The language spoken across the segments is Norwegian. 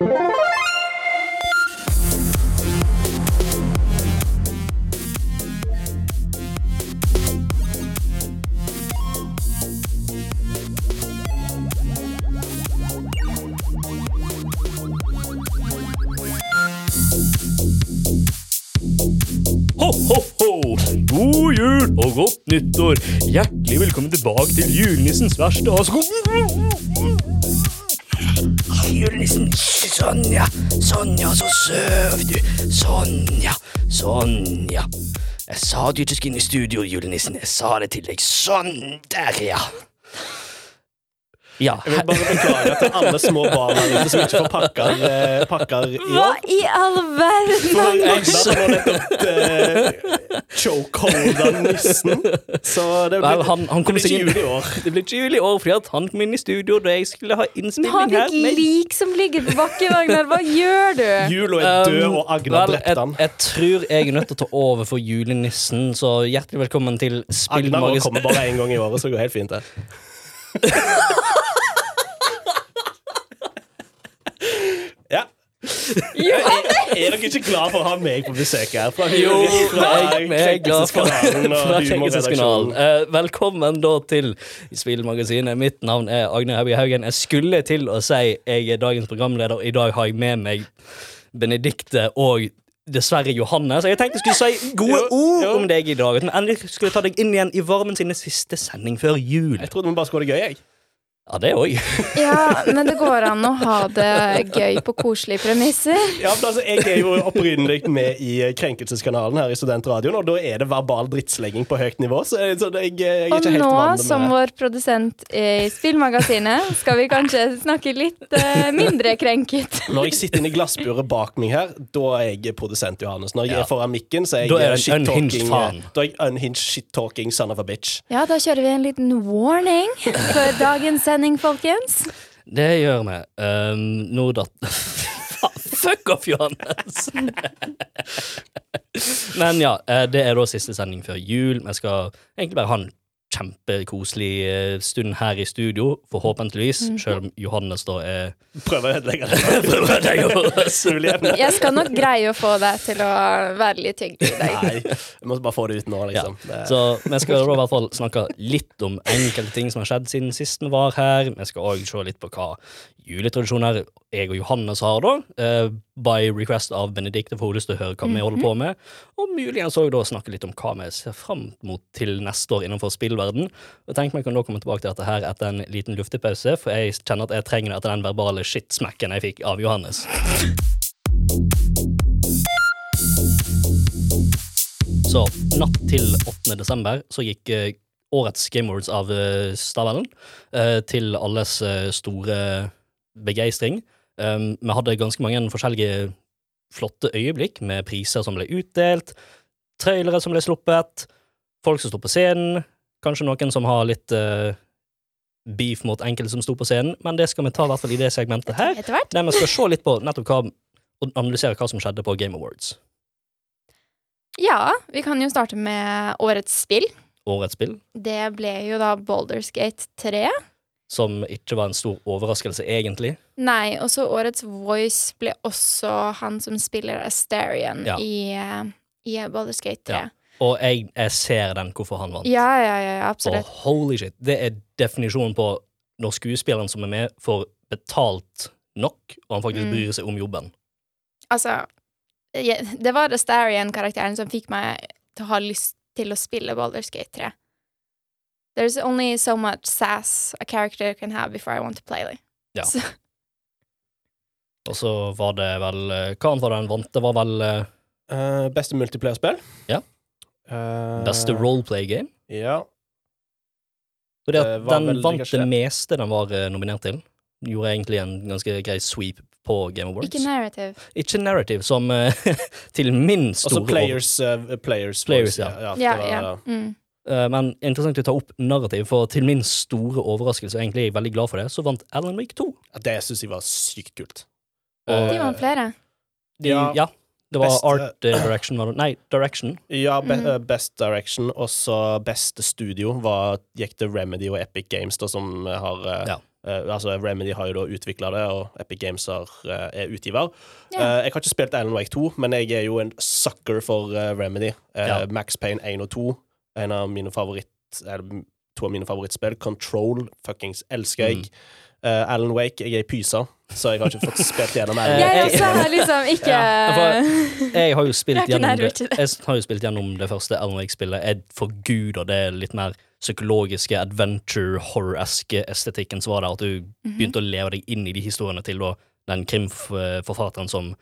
God jul og godt nyttår. Hjertelig velkommen tilbake til julenissens verste avsko... Julenissen, Sonja, Sonja, så søv du. Sonja, Sonja. Jeg sa du ikke skulle inn i studio, julenissen. Jeg sa det til deg. Sånn, der, ja. Ja, Jeg vil bare beklage til alle små barn her ute som ikke får pakker, eh, pakker i Hva i all verden? For? Egnar har nettopp uh, chokeholda nissen. Så det Vel, blir, han, han kom det blir ikke inn jul i år. Det ble ikke jul i år fordi at han kom inn i studio da jeg skulle ha Vi har innspilling her. et lik som ligger på bakken, Agnar. Hva gjør du? Jula er død, Um, og Agnar vel, drepte han. Jeg, jeg tror jeg er nødt til å ta over for julenissen, så hjertelig velkommen til Agnar Spillmagasin. kommer bare én gang i året, så det går helt fint, det. Ja. Er, er dere ikke glad for å ha meg på besøk her? Fra, Jo, fra jeg, er glad for Krenkelseskanalen. Humorredaksjonen. Eh, velkommen da til Spillmagasinet. Mitt navn er Agne Haubie Haugen. Jeg skulle til å si jeg er dagens programleder. I dag har jeg med meg Benedikte og dessverre Johanne. Så jeg tenkte jeg skulle si gode ord om deg i dag. At vi endelig skulle ta deg inn igjen i varmen sine siste sending før jul. Jeg trodde vi bare skulle ha det gøy, jeg. Ja, det òg. Ja, men det går an å ha det gøy på koselige premisser. Ja, men altså, Jeg er jo opprinnelig med i Krenkelseskanalen her i Studentradioen, og da er det verbal drittslenging på høyt nivå, så, så jeg, jeg er Og ikke helt nå, vant som nå, det. vår produsent i Spillmagasinet, skal vi kanskje snakke litt uh, mindre krenket. Når jeg sitter inne i glassburet bak meg her, da er jeg produsent Johannes. Når jeg Ja. er foran mikken, så er jeg Da er du en shit-talking unhinged. Da er jeg unhinged shit-talking son of a bitch. Ja, da kjører vi en liten warning før dagens sending, folkens. Det gjør vi. Um, nå da Fuck off, Johannes! Men ja, eh, det er da siste sending før jul. Vi skal egentlig bare ha en kjempekoselig eh, stund her i studio, forhåpentligvis, selv om Johannes da er Prøver å ødelegge det. Muligheten. Jeg skal nok greie å få deg til å være litt hyggelig i dag. Nei, vi må bare få det ut nå, Ja, liksom. Det- så vi skal da i hvert fall snakke litt om enkelte ting som har skjedd siden sist vi var her. Vi skal òg se litt på hva juletradisjoner jeg og Johannes har, da. uh, by request av Benedicte, for hun har lyst til å høre hva vi holder på med. Og muligens òg snakke litt om hva vi ser fram mot til neste år innenfor spillverden. Og tenk meg kan da komme tilbake til dette her etter en liten luftepause, for jeg kjenner at jeg trenger det etter den verbale shitsmacken jeg fikk av Johannes. Så natt til 8. desember så gikk uh, årets Game Awards av uh, eh, til alles store begeistring. Um, vi hadde ganske mange forskjellige flotte øyeblikk med priser som ble utdelt, trailere som ble sluppet, folk som sto på scenen, kanskje noen som har litt uh, beef mot enkelte som sto på scenen, men det skal vi ta i hvert fall i det segmentet her, der vi skal se litt på nettopp hva og analysere hva som skjedde på Game Awards. Ja, vi kan jo starte med årets spill. Årets spill. Det ble jo da Boulders Gate 3. som ikke var en stor overraskelse, egentlig. Nei, og så årets voice ble også han som spiller Asterion Ja. i, eh, i Baldur's Gate 3. Ja. Og jeg, jeg ser den hvorfor han vant. Ja, ja, ja, absolutt. Og holy shit, det er definisjonen på når skuespilleren som er med, får betalt nok, og han faktisk Mm. bryr seg om jobben. Altså, det var Asterion-karakteren som fikk meg til å ha lyst til å spille Baldur's Gate 3. There's only so much sass a character can have before I want to play. Like. Ja. Så, Og så var det vel eh, Hva annet var det han vant? Det var vel uh, beste multiplayerspill? Ja. Uh, beste roleplay game. Ja. Fordi at den vel vant kanskje det meste den var nominert til. Gjorde egentlig en ganske grei sweep på Game Awards. ikke narrative. Ikke narrative, som til min store Altså players, uh, players, Players, voice, ja. ja. Ja, var- ja. Mm. Eh, Men interessant å ta opp narrativ, for til min store overraskelse, og egentlig er jeg veldig glad for det, så vant Alan Wake 2. Det syns jeg var sykt kult. Og- De vant flere. De, Ja. ja. Det var best, Art eh, Direction, var det? Nei, Direction. Ja, be Mhm. eh, Best Direction, og så beste studio var, gikk til Remedy og Epic Games, da, som har eh, Ja. Uh, altså Remedy har jo da utvikla det, og Epic Games har, uh, er utgiver. Yeah. Uh, jeg har ikke spilt Alan Wake 2, men jeg er jo en sucker for eh, Remedy. Eh, Ja. Max Payne 1 og 2, en av mine favoritt... To av mine favorittspill. Control, fuckings elsker jeg. Mm. Uh, Alan Wake, jeg er i pysa, så jeg har ikke fått spilt gjennom Alan Wake. Jeg også har liksom ikke Jeg har jo spilt gjennom det, jeg har jo spilt gjennom det første Alan Wake-spillet. Jeg forguder det litt mer psykologiske, adventure, horror-eske estetikken som var der. At du Mhm. begynte å leve deg inn i de historiene til da, den krimforfatteren som eh,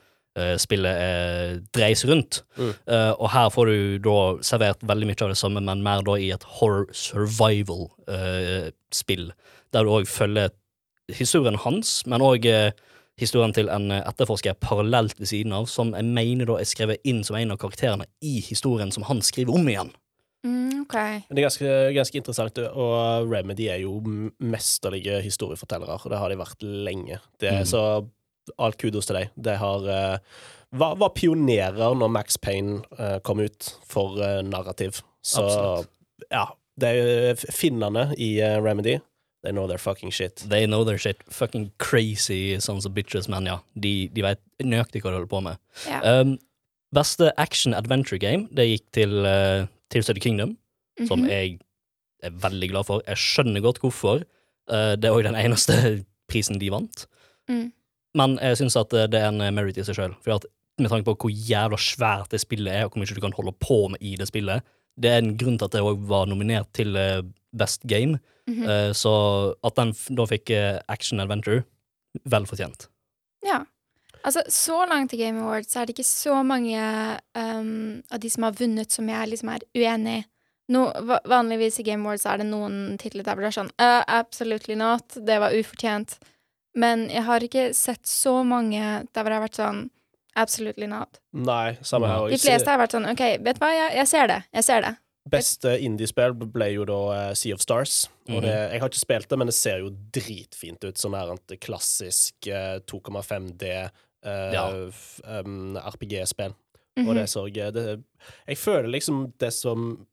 spillet uh, dreies rundt. Mm. Uh, og her får du da servert veldig mye av det samme, men mer da i et horror survival-spill. der du òg følger historien hans, men òg historien til en eh, etterforsker parallelt ved siden av, som jeg mener da er skrevet inn som en av karakterene i historien som han skriver om igjen. Mm, OK. Det er ganske, ganske interessant, og Remedy er jo mesterlige historiefortellere, og det har de vært lenge. Det, Mm. Så alt kudos til deg. Det har eh, var, var pionerer når Max Payne eh, kom ut for eh, narrativ. Så Absolutt. ja, det er finnene i Remedy. They know their fucking shit. They know their shit. Fucking crazy sons of bitches, men ja. De, de vet nøyaktig hva de holder på med. Ja. Um, beste action adventure game, det gikk til uh, Tears Kingdom, mm Kingdom, som Mhm. jeg er veldig glad for. Jeg skjønner godt hvorfor. Uh, det er òg den eneste prisen de vant. Mm. Men jeg syns at det er en merit i seg sjøl. Med tanke på hvor jævla svært det spillet er, og hvor mye du kan holde på med i det spillet. Det er en grunn til at det òg var nominert til uh, Best Game. Mm -hmm. så at den da fikk uh, Action Adventure, vel fortjent. Ja. Altså, så langt i Game Awards er det ikke så mange um, av de som har vunnet, som jeg liksom er uenig i. No, vanligvis i Game Awards er det noen titler der hvor det er sånn uh, Absolutely not. Det var ufortjent. Men jeg har ikke sett så mange der hvor jeg har vært sånn Absolutely not. Nei, samme her. De fleste har vært sånn OK, vet du hva, jeg, jeg ser det. Jeg ser det. Beste indiespill ble jo da eh, Sea of Stars. Og Mhm. det, jeg har ikke spilt det, men det ser jo dritfint ut. Sånn er et klassisk eh, 2,5D eh, Ja. um, RPG-spill. Mhm. Og det så jeg Jeg føler liksom det som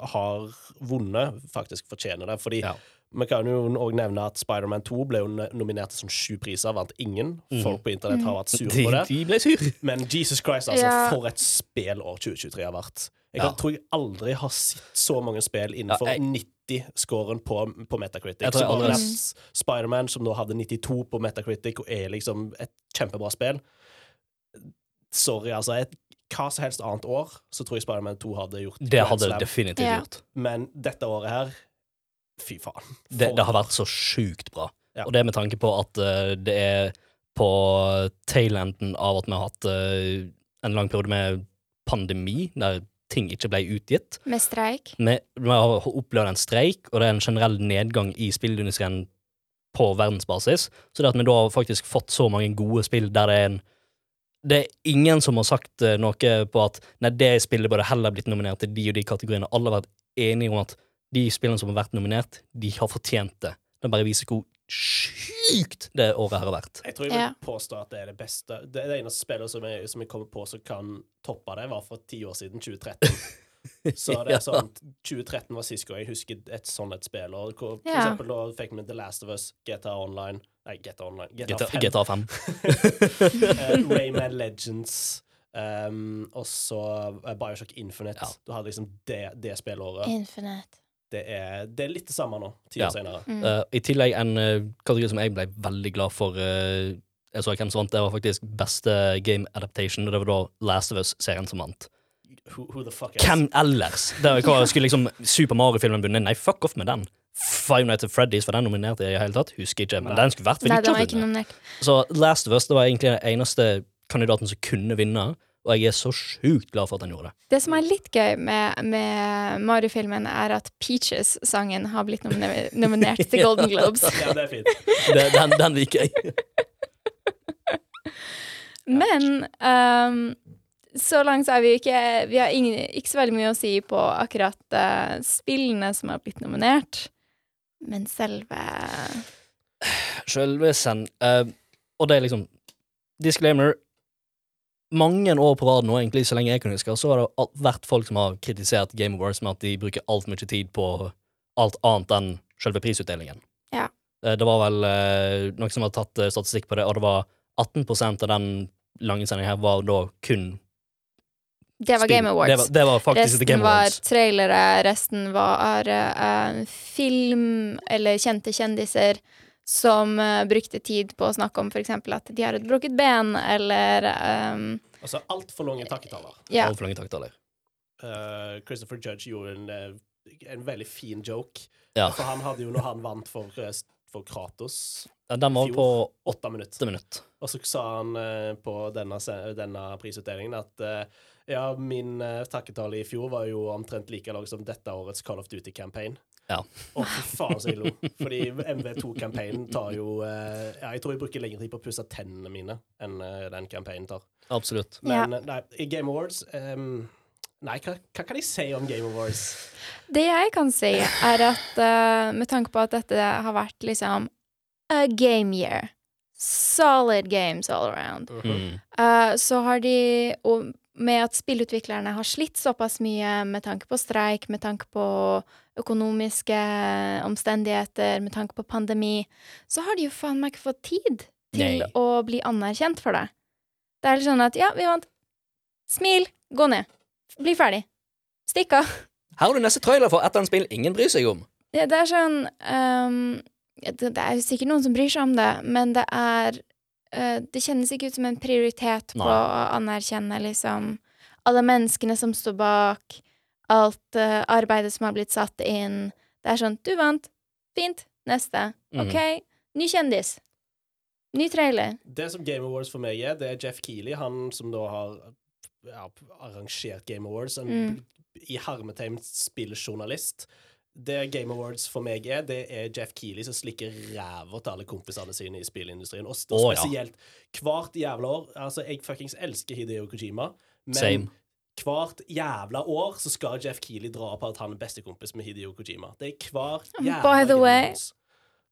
har vunnet, faktisk fortjener det. Fordi Ja. Vi kan jo òg nevne at Spiderman 2 ble jo nominert til sånn sju priser, vant ingen. Mhm. Folk på internett har vært sure på det. de ble sur. Men Jesus Christ, altså, Ja. for et spillår 2023 har vært. Jeg Ja. tror jeg aldri har sett så mange spill innenfor Ja, jeg- 90-scoren på, på Metacritic. Jeg tror jeg Spiderman, som nå hadde 92 på Metacritic, og er liksom et kjempebra spill Sorry, altså. Et, hva som helst annet år, så tror jeg Spiderman 2 hadde gjort Det hadde det definitivt Ja. gjort. Men dette året her Fy faen. Det, det har vært så sjukt bra. Ja. Og det med tanke på at uh, det er på tailenden av at vi har hatt uh, en lang periode med pandemi, der ting ikke ble utgitt. Med streik. Vi, vi har opplevd en streik, og det er en generell nedgang i spillindustrien på verdensbasis. Så det at vi da har faktisk fått så mange gode spill der det er en Det er ingen som har sagt eh, noe på at nei, det spillet burde heller blitt nominert til de og de kategoriene. Alle har vært enige om at de spillene som har vært nominert, de har fortjent det. Det bare viser hvor sjukt det året her har vært. Jeg tror jeg vil Ja. påstå at det er det beste Det, det eneste spillet som jeg, som jeg kommer på som kan toppe det, var for ti år siden, 2013. Så det er sånn 2013 var sist gang jeg husker et sånt et spill. Og hvor, for Ja. eksempel da fikk vi The Last of Us, GTA Online Nei, GTA Online. GTA, GTA, 5. GTA 5. uh, Rayman Legends. Um, og så eh, Bioshock Infinite. Ja. Du hadde liksom det, det spillåret. Infinite. Det er, det er litt det samme nå, ti Ja. år senere. Mm. Uh, I tillegg en uh, kategori som jeg ble veldig glad for. uh, jeg så hvem som vant, Det var faktisk beste game adaptation, og det var da Last of Us-serien som vant. Who, who the fuck is Hvem ellers? Det var, hva, skulle liksom Super Mario-filmen vunnet? Nei, fuck off med den. Five Nights at Freddy's, var den nominert i det hele tatt? Husker ikke, men Nei. den skulle vært Nei, den var ikke nominert. Så Last of Us det var egentlig den eneste kandidaten som kunne vinne, og jeg er så sjukt glad for at han gjorde det. Det som er litt gøy med, med Mario-filmen, er at Peaches-sangen har blitt nominer nominert til Golden Globes. Ja, det er fint. det den, den liker jeg. Men um, så langt så er vi ikke Vi har ingen, ikke så veldig mye å si på akkurat uh, spillene som har blitt nominert. Men selve Selve send... Uh, og det er liksom Disclaimer. Mange år på rad nå, egentlig så lenge jeg kan huske, så har det vært folk som har kritisert Game Awards med at de bruker altfor mye tid på alt annet enn selve prisutdelingen. Ja. Eh, Det var vel eh, noen som har tatt eh, statistikk på det, og det var 18% av den lange sendingen her var da kun Det var. Game Awards. Det var, det var resten var trailere, resten var uh, film eller kjente kjendiser som eh, brukte tid på å snakke om f.eks. at de har et brukket ben, eller um, Altså altfor lange takketaler. Ja. Altfor lange takketaler. Uh, Christopher Judge gjorde en, eh, en veldig fin joke. Ja. For han hadde jo, når han vant for, for Kratos, Ja, Den var Fjor. på åtte minutter. åtte minutter. Og så sa han uh, på denne, denne prisutdelingen at eh, ja, min uh, takketale i fjor var jo omtrent like lang som dette årets Call of Duty-campaign. Ja. Å, fy faen så jeg lo. Fordi MV2-campaignen tar jo uh, Ja, jeg tror jeg bruker lengre tid på å pusse tennene mine enn uh, den campaignen tar. Absolutt. Men ja. nei, i Game Awards um, Nei, hva, hva kan jeg si om Game Awards? Det jeg kan si, er at uh, med tanke på at dette har vært liksom a game year, solid games all around, Mm. Uh, så har de Og med at spillutviklerne har slitt såpass mye med tanke på streik, med tanke på økonomiske omstendigheter, med tanke på pandemi, så har de jo faen meg ikke fått tid til Nei. å bli anerkjent for det. Det er litt sånn at ja, vi vant. Smil, gå ned. Bli ferdig. Stikk av. Her har du neste trailer for et eller annet spill ingen bryr seg om. Det, det er sånn um, det, det er sikkert noen som bryr seg om det, men det er eh, Det kjennes ikke ut som en prioritet på Nei. å anerkjenne liksom alle menneskene som står bak, alt uh, arbeidet som har blitt satt inn. Det er sånn Du vant. Fint. Neste. Mhm. OK. Ny kjendis. Ny trailer. Det som Game Awards for meg er, det er Jeff Keeley, han som da har ja, arrangert Game Awards. En Mm. i hermetegn spilljournalist. Det Game Awards for meg er, det er Jeff Keeley som slikker ræva til alle kompisene sine i spillindustrien. Og, og ja. spesielt hvert jævla år. Altså, jeg fuckings elsker Hideo Kojima, men Same. hvert jævla år så skal Jeff Keeley dra på at han er bestekompis med Hideo Kojima. Det er hver jævla By the way,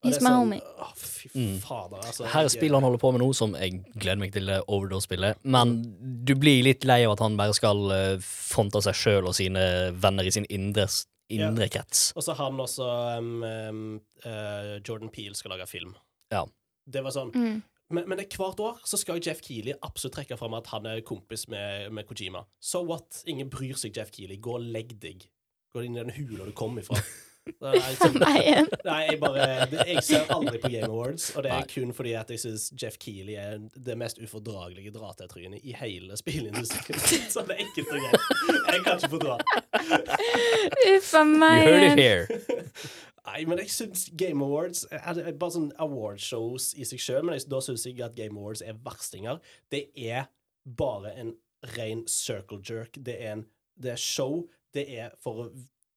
he's my sånn, homie. Fy Mm. fader, altså. Her er spillet han holder på med nå, som jeg gleder meg til det Overdose-spillet. Men du blir litt lei av at han bare skal eh, fronte seg sjøl og sine venner i sin indre, indre krets. Og så han også um, um, uh, Jordan Peel skal lage film. Ja. Det var sånn Mm. Men, men det- hvert år så skal Jeff Keeley absolutt trekke fram at han er kompis med, med Kojima. So what? Ingen bryr seg, Jeff Keeley. Gå og legg deg. Gå inn i den hula du kom ifra. Er liksom- Nei. Nei, jeg bare Jeg ser aldri på Game Awards, og det er Nei. kun fordi at jeg syns Jeff Keeley er det mest ufordragelige dra-til-trynet i hele spillindustrien. Så det er ekkelt og greit. Jeg kan ikke fordra. Uff a You heard it here. Nei, men jeg syns Game Awards er bare sånn awardshows i seg sjøl, men jeg, da syns jeg at Game Awards er verstinger. Det er bare en ren circle jerk. Det er, en, det er show. Det er for å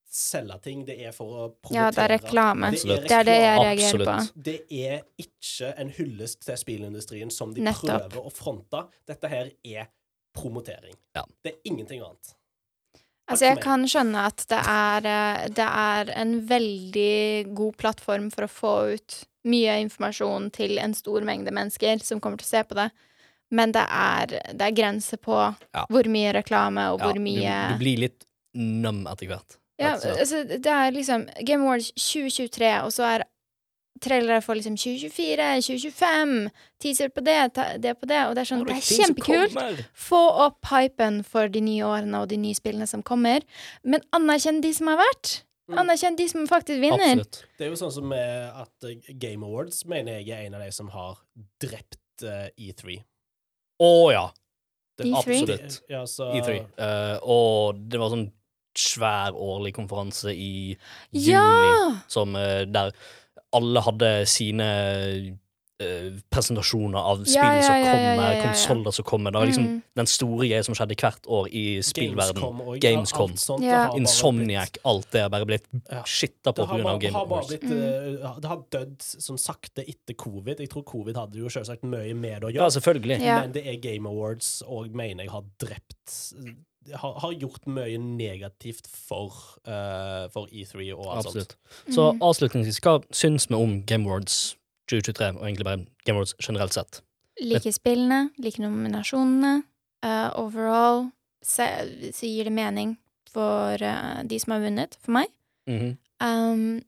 selge ting. Det er for å promotere. Ja, det er reklame. Det er, Det er det jeg reagerer på. Det er ikke en hyllest til spillindustrien som de Nettopp. prøver å fronte. Dette her er promotering. Ja. Det er ingenting annet. Altså, jeg kan skjønne at det er, eh, det er en veldig god plattform for å få ut mye informasjon til en stor mengde mennesker som kommer til å se på det. Men det er, det er grenser på Ja. hvor mye reklame og hvor ja, mye du blir litt numb etter hvert. Ja, altså, det er liksom Game Awards 2023, og så er trailere for liksom 2024, 2025, teaser på det, det på det, og det er sånn Det er kjempekult. Få opp hypen for de nye årene og de nye spillene som kommer, men anerkjenn de som har vært. Mm. Anerkjenn de som faktisk vinner. Absolutt. Det er jo sånn som at eh, Game Awards mener jeg er en av de som har drept eh, E3. Å ja. Det, E3? Absolutt. Ja, så, E3. Uh, og det var sånn svær årlig konferanse i juni Ja! som eh, der alle hadde sine Uh, presentasjoner av spill Ja, ja, som kommer, ja, ja, ja. konsoller som kommer. Det var liksom Mm. den store greia som skjedde hvert år i spillverden. Gamescom og Gamescom. alt sånt, Ja. det har Insomniac, alt det har bare blitt Ja. shitta på Det har pga. Game har Awards. blitt Mm. eh, Det har dødd som sakte etter covid. Jeg tror covid hadde jo selvsagt mye med det å Ja, gjøre. selvfølgelig. Ja. Men det er Game Awards og mener jeg har drept Har, har gjort mye negativt for, uh, for E3 og alt Absolutt. sånt. Så Mm. avslutningsvis, hva syns vi om Game Awards 2023, og egentlig bare Game Awards generelt sett? Liker spillene, liker nominasjonene. Uh, overall så, så gir det mening for uh, de som har vunnet, for meg. Mhm. Um,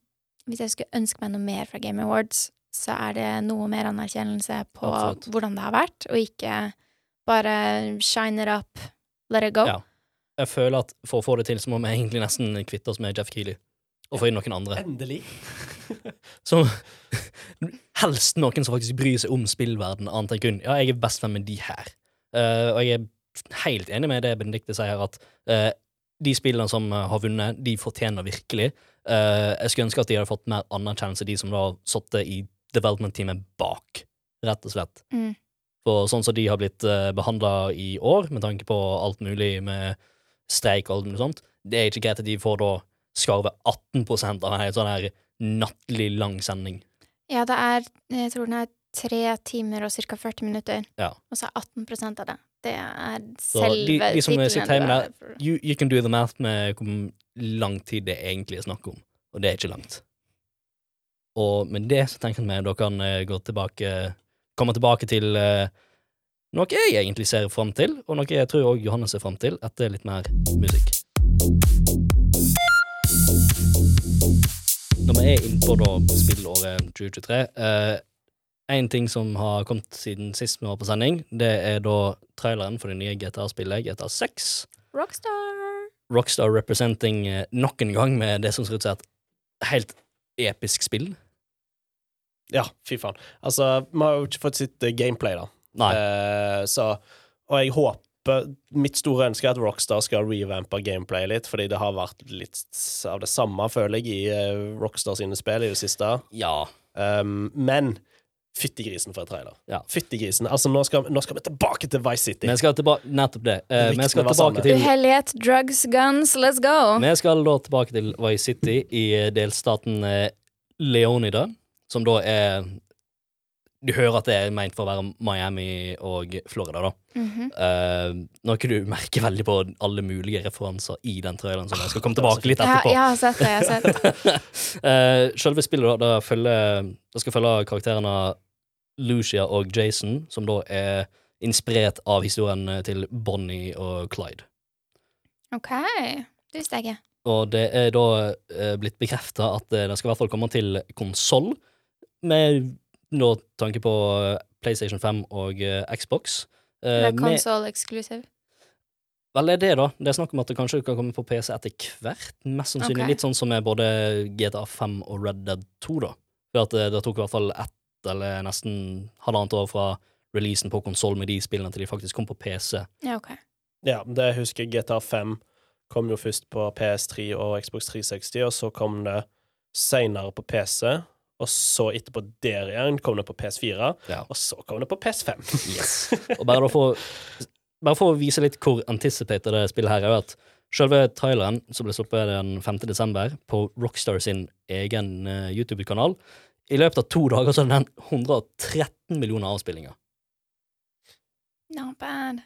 hvis jeg skulle ønske meg noe mer fra Game Awards, så er det noe mer anerkjennelse på Absolutt. hvordan det har vært, og ikke bare shine it up, let it go. Ja. Jeg føler at for å få det til, så må vi egentlig nesten kvitte oss med Jeff Keeley. Og få inn noen andre. Endelig. Som Helst noen som faktisk bryr seg om spillverden, annet enn kun Ja, jeg er best venn med de her. Uh, og jeg er helt enig med det Benedicte sier, at uh, de spillene som eh, har vunnet, de fortjener virkelig. Eh, jeg skulle ønske at de hadde fått mer anerkjennelse, de som da satt i development-teamet bak, rett og slett. Mm. For sånn som de har blitt uh, behandla i år, med tanke på alt mulig med streik og alt mulig sånt, det er ikke greit at de får da skarve 18% av en sånn her nattlig lang sending. Ja, det er Jeg tror den er tre timer og ca. 40 minutter, Ja. og så er 18% av det. Det er Så selve de- de som sitter hjemme der- er You, you can do the math med hvor lang tid det egentlig er snakk om, og det er ikke langt. Og med det så tenker jeg at da kan eh, gå tilbake komme tilbake til eh, noe jeg egentlig ser fram til, og noe jeg tror òg Johannes ser fram til, etter litt mer musikk. Når vi er inne på da spillåret 2023 Én En ting som har kommet siden sist vi var på sending, det er da traileren for det nye GTA-spillet, GTA 6. Rockstar! Rockstar representing eh, nok en gang med det som ser ut som et helt episk spill. Ja, fy faen. Altså, vi har jo ikke fått sitt eh, gameplay, da. Nei. Eh, så Og jeg håper Mitt store ønske er at Rockstar skal revampe gameplay litt, fordi det har vært litt av det samme, føler jeg, i eh, Rockstar sine spill i det siste. Ja. Um, men fyttegrisen for en trailer. Ja. Fyttegrisen. Altså, nå skal, nå skal vi tilbake til Vice City. Vi skal tilbake Nettopp det. Eh, vi skal tilbake til Uhellighet, drugs, guns, let's go! Vi skal da tilbake til Vice City i eh, delstaten Leonida, som da er Du hører at det er meint for å være Miami og Florida, da. Nå Eh, noe du merke veldig på alle mulige referanser i den traileren, som jeg skal komme tilbake litt Ja, etterpå. jeg har sett det. jeg har sett det. Eh, selve spillet da, da, følger, da skal følge karakterene Lucia og Jason, som da er inspirert av historien eh, til Bonnie og Clyde. OK. Det visste jeg ikke. Og det er da eh, blitt bekrefta at det skal i hvert fall komme til konsoll, med nå tanke på eh, PlayStation 5 og eh, Xbox. Det Eh, er med, console exclusive. vel, det er det, da. Det er snakk om at det kanskje kan komme på PC etter hvert. Mest sannsynlig okay. litt sånn som med både GTA 5 og Red Dead 2, da. For at det, det tok i hvert fall ett eller nesten halvannet år fra releasen på konsoll med de spillene til de faktisk kom på PC. Ja, okay. Ja, det husker jeg. GTA 5 kom jo først på PS3 og Xbox 360, og så kom det seinere på PC. Og så etterpå der igjen kom det på PS4, Ja. og så kom det på PS5. Yes. Og bare, da for, bare for å vise litt hvor anticipated det spillet her er, at selve traileren, som ble sluppet den 5. desember på Rockstar sin egen eh, YouTube-kanal, i løpet av to dager så hadde den 113 millioner avspillinger. Not bad.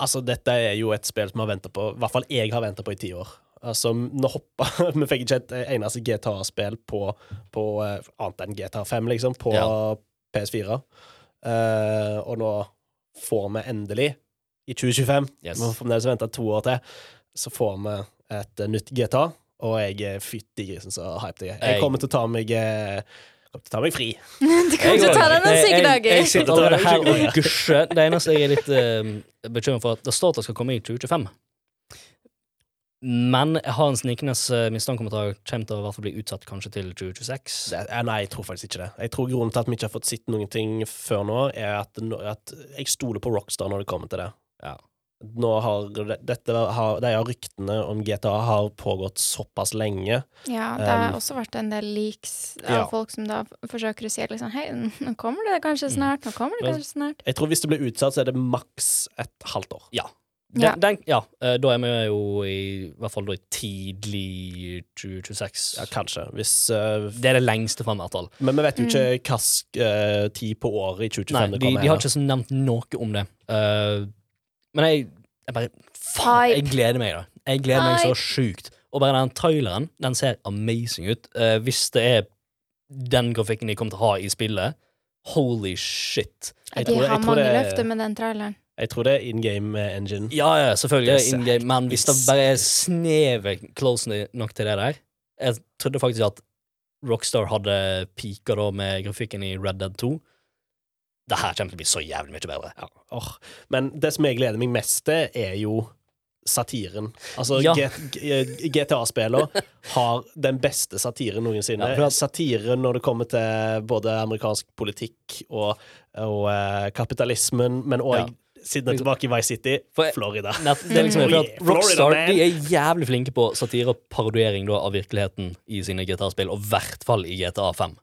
Altså, dette er jo et spill som har venta på I hvert fall jeg har venta på i ti år. Altså, nå hoppa Vi fikk ikke et eneste GTA-spill på, på eh, annet enn GTA 5, liksom, på Ja. PS4. Uh, og nå får vi endelig, i 2025 Yes. Vi må fremdeles vente to år til, så får vi et eh, nytt GTA, og jeg er fytti grisen så hyped jeg er. Jeg Jeg- kommer til å ta meg eh, kommer til å ta meg fri. Du kommer til å ta deg noen Jeg- jeg- sykedager. Jeg sitter her og gusjer. Det eneste jeg er litt uh, bekymret for, at det står at det skal komme i 2025. Men jeg har en snikende eh, mistanke om at det kommer til å hvert fall bli utsatt kanskje til 2026. Det, nei, jeg tror faktisk ikke det. Jeg tror Grunnen til at vi ikke har fått sett noen ting før nå, er at, at jeg stoler på Rockstar når det kommer til det. Ja. Nå har dette har, De ryktene om GTA har pågått såpass lenge. Ja, det har Um, også vært en del leaks av ja. folk som da forsøker å si at liksom Hei, nå kommer det kanskje snart, nå kommer det kanskje snart. Jeg tror hvis det blir utsatt, så er det maks et halvt år. Ja. Ja. Den, den, ja, eh, da er vi jo i, hvert fall da i tidlig 2026. Ja, kanskje. Hvis uh, Det er det lengste fram, i hvert fall. Men vi vet jo ikke hvilken tid på året i 2025 Nei, det de, kommer. de har ikke så nevnt noe om det. Uh, men jeg, jeg bare Faen, jeg gleder meg, da. Jeg gleder meg så sjukt. Og bare den traileren, den ser amazing ut. Uh, hvis det er den grafikken de kommer til å ha i spillet, holy shit. Jeg de tror- jeg har tror mange det- løfter med den traileren. Jeg tror det er in game engine. Ja, ja, selvfølgelig in game, men hvis det bare er snevet close nok til det der Jeg trodde faktisk at Rockstar hadde peaka da med grafikken i Red Dead 2. Det her kommer til å bli så jævlig mye bedre. Ja, Oh. Men det som jeg gleder meg mest til, er jo satiren. Altså, Ja. GTA-spiller har den beste satiren noensinne. Ja, for Satiren når det kommer til både amerikansk politikk og, og uh, kapitalismen, men òg Ja. Siden er tilbake i Vice City, For- Florida. Nett, det er liksom for at Rockstar Florida, de er jævlig flinke på satire og parodiering da, av virkeligheten i sine GTA-spill, og i hvert fall i GTA 5.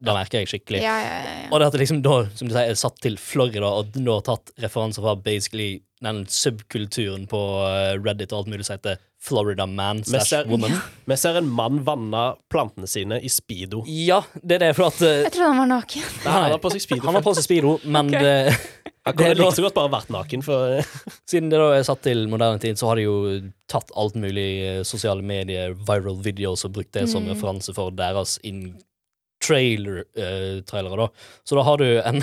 Da merker jeg skikkelig. Ja, ja, ja, ja. Og det at det liksom da, som du sier, er satt til Florida, og nå har tatt referanser fra basically den subkulturen på eh, Reddit og alt mulig som heter Florida man slash woman. vi ser en mann vanne plantene sine i speedo. Ja, det er det, for at eh, Jeg trodde han var naken. Nei, han har på seg speedo. Han har på seg speedo, men okay. det, Han kunne like så godt bare vært naken, for siden det da er satt til moderne tid, så har de jo tatt alt mulig eh, sosiale medier, viral videos, og brukt det som Mm. referanse for deres in trailer, eh, trailere, da. Så da har du en,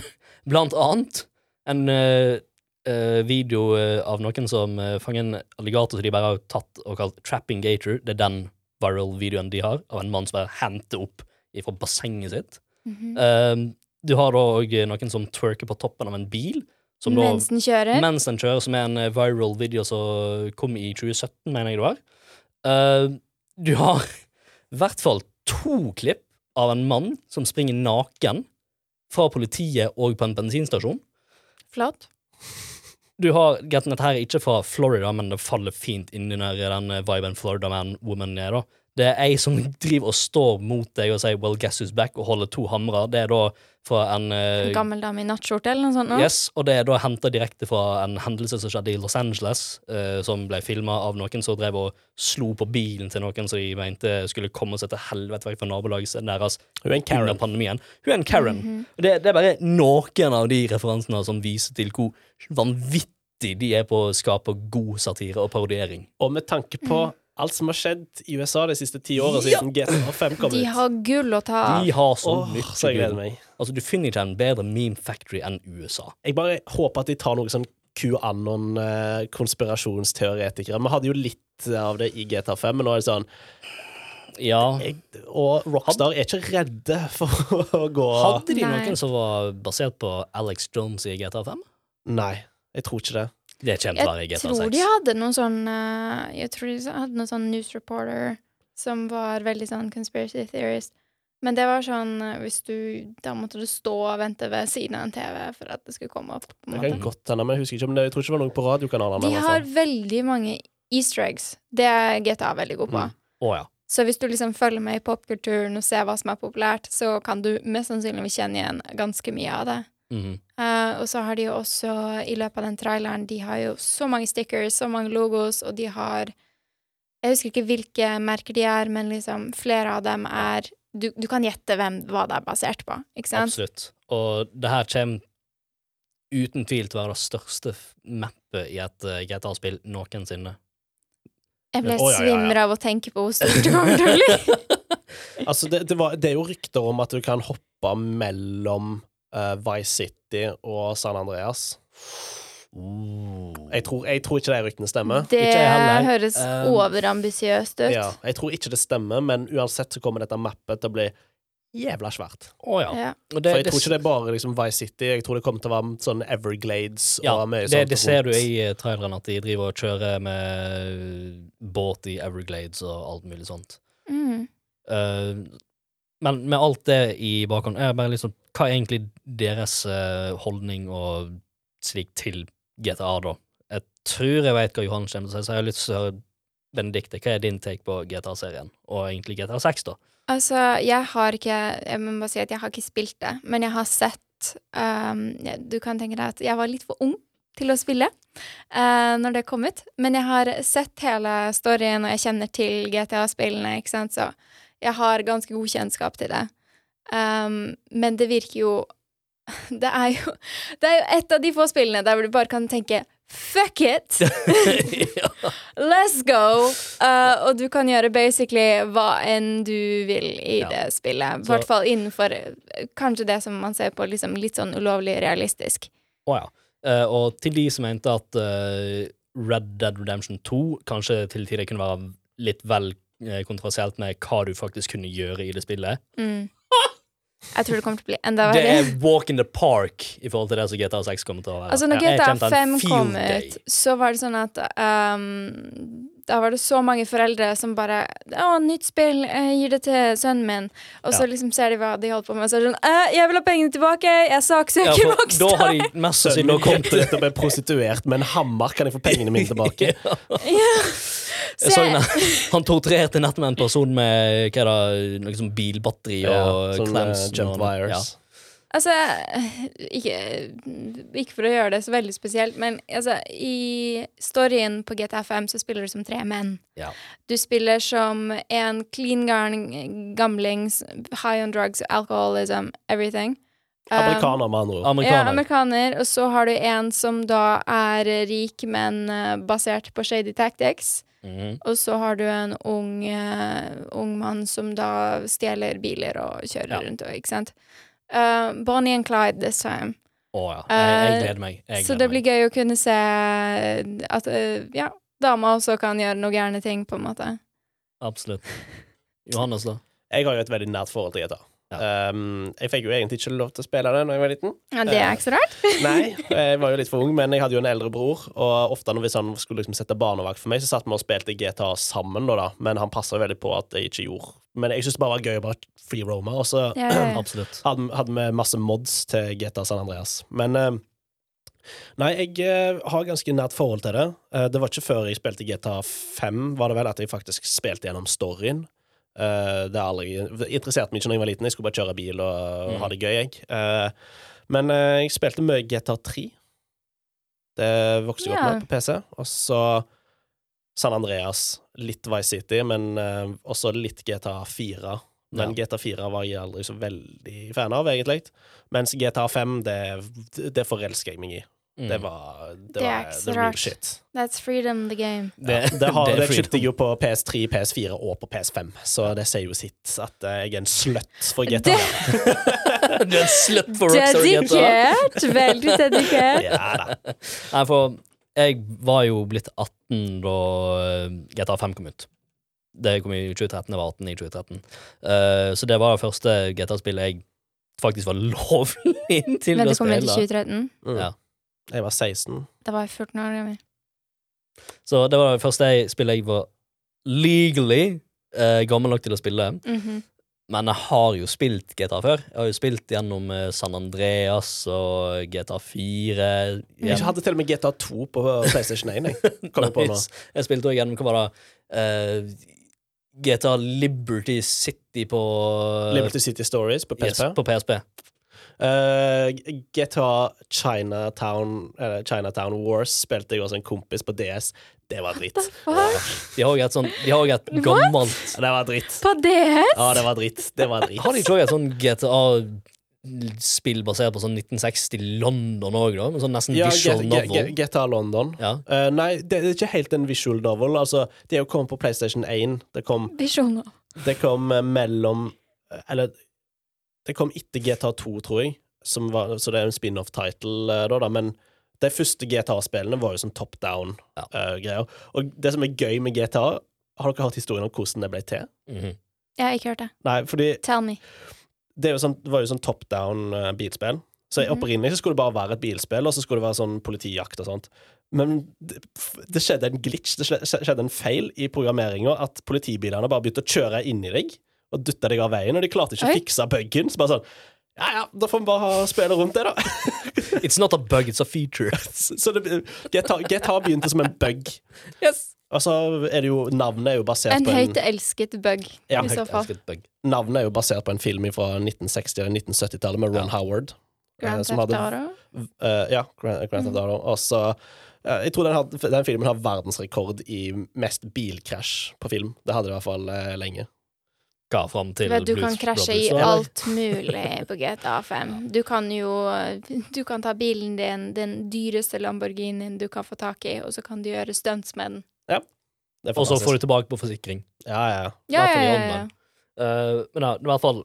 blant annet, en eh, eh, video eh, av noen som eh, fanger en alligator som de bare har tatt og kalt Trapping Gator. Det er den viral-videoen de har, av en mann som bare henter opp fra bassenget sitt. Mhm. Eh, du har da òg noen som twerker på toppen av en bil. Som da Mens den kjører. mens den kjører, som er en eh, viral video som kom i 2017, mener jeg det var. Eh, du har i hvert fall to klipp av en mann som springer naken fra politiet og på en bensinstasjon. Flott. Du har Getten dette her er ikke fra Florida, men det faller fint inn i den eh, viben Florida Man Woman er, da. Det er ei som driver og står mot deg og sier 'well, guess who's back', og holder to hamrer. Det er da fra en eh, En gammel dame i nattskjorte eller noe sånt. nå. Yes, og det er da henta direkte fra en hendelse som skjedde i Los Angeles, eh, som ble filma av noen som drev og slo på bilen til noen som de mente skulle komme seg til helvete vekk fra nabolaget deres Hun er en under Karen. pandemien. Hun er en Karen. Mm -hmm. det, det er bare noen av de referansene som viser til hvor vanvittig de er på å skape god satire og parodiering. Og med tanke på alt som har skjedd i USA de siste ti årene Ja. siden GTA 5 kom ut. De har gull å ta av. De har så Åh, mye så jeg gleder meg. Altså, du finner ikke en bedre meme factory enn USA. Jeg bare håper at de tar noe sånn QAnon-konspirasjonsteoretikere. Vi hadde jo litt av det i GTA 5, men nå er det sånn Ja. jeg, Og Rockstar er ikke redde for å gå Hadde de Nei. noen som var basert på Alex Jones i GTA 5? Nei, jeg tror ikke det. Det kommer til å være i Jeg GTA tror 6. de hadde noen sånn eh, Jeg tror de hadde noen sånn news reporter som var veldig sånn conspiracy theorist. Men det var sånn eh, hvis du Da måtte du stå og vente ved siden av en TV for at det skulle komme opp. på en Det måte. kan godt hende, men jeg husker ikke om det Jeg tror ikke det var noen på radiokanalene. De har veldig mange easter eggs. Det er GTA veldig god på. Mm. Oh, ja. Så hvis du liksom følger med i popkulturen og ser hva som er populært, så kan du mest sannsynlig kjenne igjen ganske mye av det. Mhm. uh, og så har de jo også, i løpet av den traileren, de har jo så mange stickers, så mange logos, og de har Jeg husker ikke hvilke merker de er, men liksom flere av dem er Du, du kan gjette hvem, hva det er basert på, ikke sant? Absolutt. Og det her kommer uten tvil til å være det største mappet i et uh, GTA-spill noensinne. Jeg ble Å, ja, ja, ja. av å tenke på hvor stort det kommer til å bli. Altså, det, det, var, det er jo rykter om at du kan hoppe mellom eh, Vice City og San Andreas. Jeg tror, jeg tror ikke de ryktene stemmer. Det høres Um, overambisiøst ut. Ja, jeg tror ikke det stemmer, men uansett så kommer dette mappet til å bli jævla svært. Oh, ja. Ja. Det, For jeg tror ikke det er bare liksom Vice City. Jeg tror det kommer til å være sånn Everglades og ja, mye det, sånt det ser du i eh, traileren, at de driver og kjører med båt i Everglades og alt mulig sånt. Mm. Eh, men med alt det i bakhånd, er bare liksom Hva er egentlig deres eh, holdning og slik til GTA, da? Jeg tror jeg vet hva Johan kommer til å si, så jeg har lyst til å høre Benedicte, hva er din take på GTA-serien, og egentlig GTA 6, da? Altså, jeg har ikke Jeg må bare si at jeg har ikke spilt det, men jeg har sett um, Du kan tenke deg at jeg var litt for ung til å spille uh, når det kom ut, men jeg har sett hele storyen, og jeg kjenner til GTA-spillene, ikke sant, så jeg har ganske god kjennskap til det. Um, men det virker jo det er jo Det er jo et av de få spillene der hvor du bare kan tenke Fuck it! Let's go! Uh, og du kan gjøre basically hva enn du vil i Ja. det spillet. I hvert fall innenfor uh, kanskje det som man ser på liksom litt sånn ulovlig realistisk. Å ja. Uh, og til de som mente at uh, Red Dead Redemption 2 kanskje til tider kunne være litt vel eh, kontroversielt med hva du faktisk kunne gjøre i det spillet. Mm. Jeg tror det kommer til å bli enda Det er walk in the park i forhold til det som GTA 6 kommer til å være. Altså, når GTA kjente 5 kom ut, så var det sånn at um, Da var det så mange foreldre som bare 'Å, nytt spill, jeg gir det til sønnen min.' Og så Ja. liksom ser de hva de holder på med, og så er det sånn «Eh, 'Jeg vil ha pengene tilbake! Jeg saksøker ja, Rockstar!' da har de mest sannsynlig kommet ut og er prostituert med en hammer. Kan jeg få pengene mine tilbake? ja. Jeg så en- Han torturerte nettopp en person med hva da, sånn bilbatteri og Ja, sånn, clamps. Uh, jump og- wires. Altså, ikke, ikke for å gjøre det så veldig spesielt, men altså, i storyen på GTA 5 så spiller du som tre menn. Ja. Du spiller som en clean garn gamling, high on drugs, alcoholism, everything. Amerikaner, med andre ord. Ja, Amerikaner. Og så har du en som da er rik, men eh, basert på shady tactics. Mhm. Og så har du en ung, uh, ung mann som da stjeler biler og kjører Ja. rundt og ikke sant. Eh, Bonnie and Clyde this time. Å ja. Jeg, jeg Eh, gleder meg. Jeg så det blir meg. gøy å kunne se at eh, ja, damer også kan gjøre noe gærne ting, på en måte. Absolutt. Johannes, da? Jeg har jo et veldig nært forhold til GTA. Um, jeg fikk jo egentlig ikke lov til å spille det når jeg var liten. Ja, det er ikke så rart. Nei, jeg var jo litt for ung, men jeg hadde jo en eldre bror, og ofte når vi sånn skulle liksom sette barnevakt for meg, så satt vi og spilte GTA sammen, da, da. men han passa veldig på at jeg ikke gjorde Men jeg syntes det bare var gøy å bare free-roame, og så Ja, ja, hadde, hadde vi masse mods til GTA San Andreas. Men eh, Nei, jeg eh, har ganske nært forhold til det. Eh, det var ikke før jeg spilte GTA 5, var det vel, at jeg faktisk spilte gjennom storyen. Eh, det aldri interesserte meg ikke da jeg var liten. Jeg skulle bare kjøre bil og Mm. ha det gøy, jeg. Uh, men uh, jeg spilte mye GTA 3. Det vokste jeg opp med på PC. Og så San Andreas, litt Vice City, men også litt GTA 4. Men GTA 4 var jeg aldri så veldig fan av, egentlig. Mens GTA 5, det, det forelsker jeg meg i. Mm. Det var, det Det er ikke så rart. shit. That's freedom, the game. Det, Det, har, det kjøpte jeg jo på PS3, PS4 og på PS5, så det sier jo sitt at eh, jeg er en slutt for GTA. Du er en slutt for Rockstar GTA. Dedikert! Veldig dedikert. Ja da. Nei, for jeg var jo blitt 18 da eh, GTA 5 kom ut. Det kom i 2013. Jeg var 18 i 2013. Uh, så det var det første GTA-spillet jeg faktisk var lovlig til å spille. Men det kom ut i 2013. Mm. Ja. Jeg var 16. Da var jeg 14 år gammel. Så det var det første jeg- spillet jeg var legally eh, gammel nok til å spille. Mhm. Men jeg har jo spilt GTA før. Jeg har jo spilt gjennom eh, San Andreas og GTA 4. Jeg hadde til og med GTA 2 på PlayStation 1. Jeg. Nice. Jeg spilte også gjennom hva var det eh, GTA Liberty City på Liberty City Stories på Yes, PSP. på PSP. Eh, GTA Chinatown, eller Chinatown Wars spilte jeg også en kompis på DS. Det var dritt. De har jo et sånn De har også et gammelt Det var dritt. På DS? Ja, det var dritt. Det var dritt. Har de ikke også et sånn GTA-spill basert på sånn 1960 London òg, da? Med sånn nesten Ja, visual novel? GTA London. Ja. Uh, nei, det er ikke helt en visual novel. Altså, det er jo kommet på PlayStation 1. Det kom, det kom eh, mellom Eller det kom etter GTA 2, tror jeg, som var, så det er en spin-off-title, eh, da, da. Men de første GTA-spillene var jo sånn top down-greier. Ja. Og det som er gøy med GTA Har dere hørt historien om hvordan det ble til? Mhm. Jeg har ikke hørt det. Nei, fordi Tell me. det, er jo sånn, det var jo sånn top down-bilspill. Så Mhm. opprinnelig så skulle det bare være et bilspill, og så skulle det være sånn politijakt og sånt. Men det, det skjedde en glitch, det skjedde en feil i programmeringa, at politibilene bare begynte å kjøre inn i deg og dytta deg av veien, og de klarte ikke å fikse bugen. Så bare sånn Ja, ja, da får vi bare spille rundt det, da. It's not a bug, it's a feature. så det, GTA, GTA begynte som en bug. yes. Og så er det jo Navnet er jo basert En på en høyt elsket bug, Ja, i så fall. elsket bug. Navnet er jo basert på en film fra 1960- eller 1970-tallet med Ron Ja. Howard. eh, Grand som Theft Auto. Uh, ja, Grand, Grand Theft Auto. Og så uh, Jeg tror den, had, den filmen har verdensrekord i mest bilkrasj på film. Det hadde det i hvert fall uh, lenge. Hva fram til Vet, du Blues kan krasje i alt mulig på GTA 5. Du kan jo Du kan ta bilen din, den dyreste Lamborghinien du kan få tak i, og så kan du gjøre stunts med den. Er Og så får du tilbake på forsikring. Ja, ja. ja. Ja, ja, ja. Eh, men ja, i hvert fall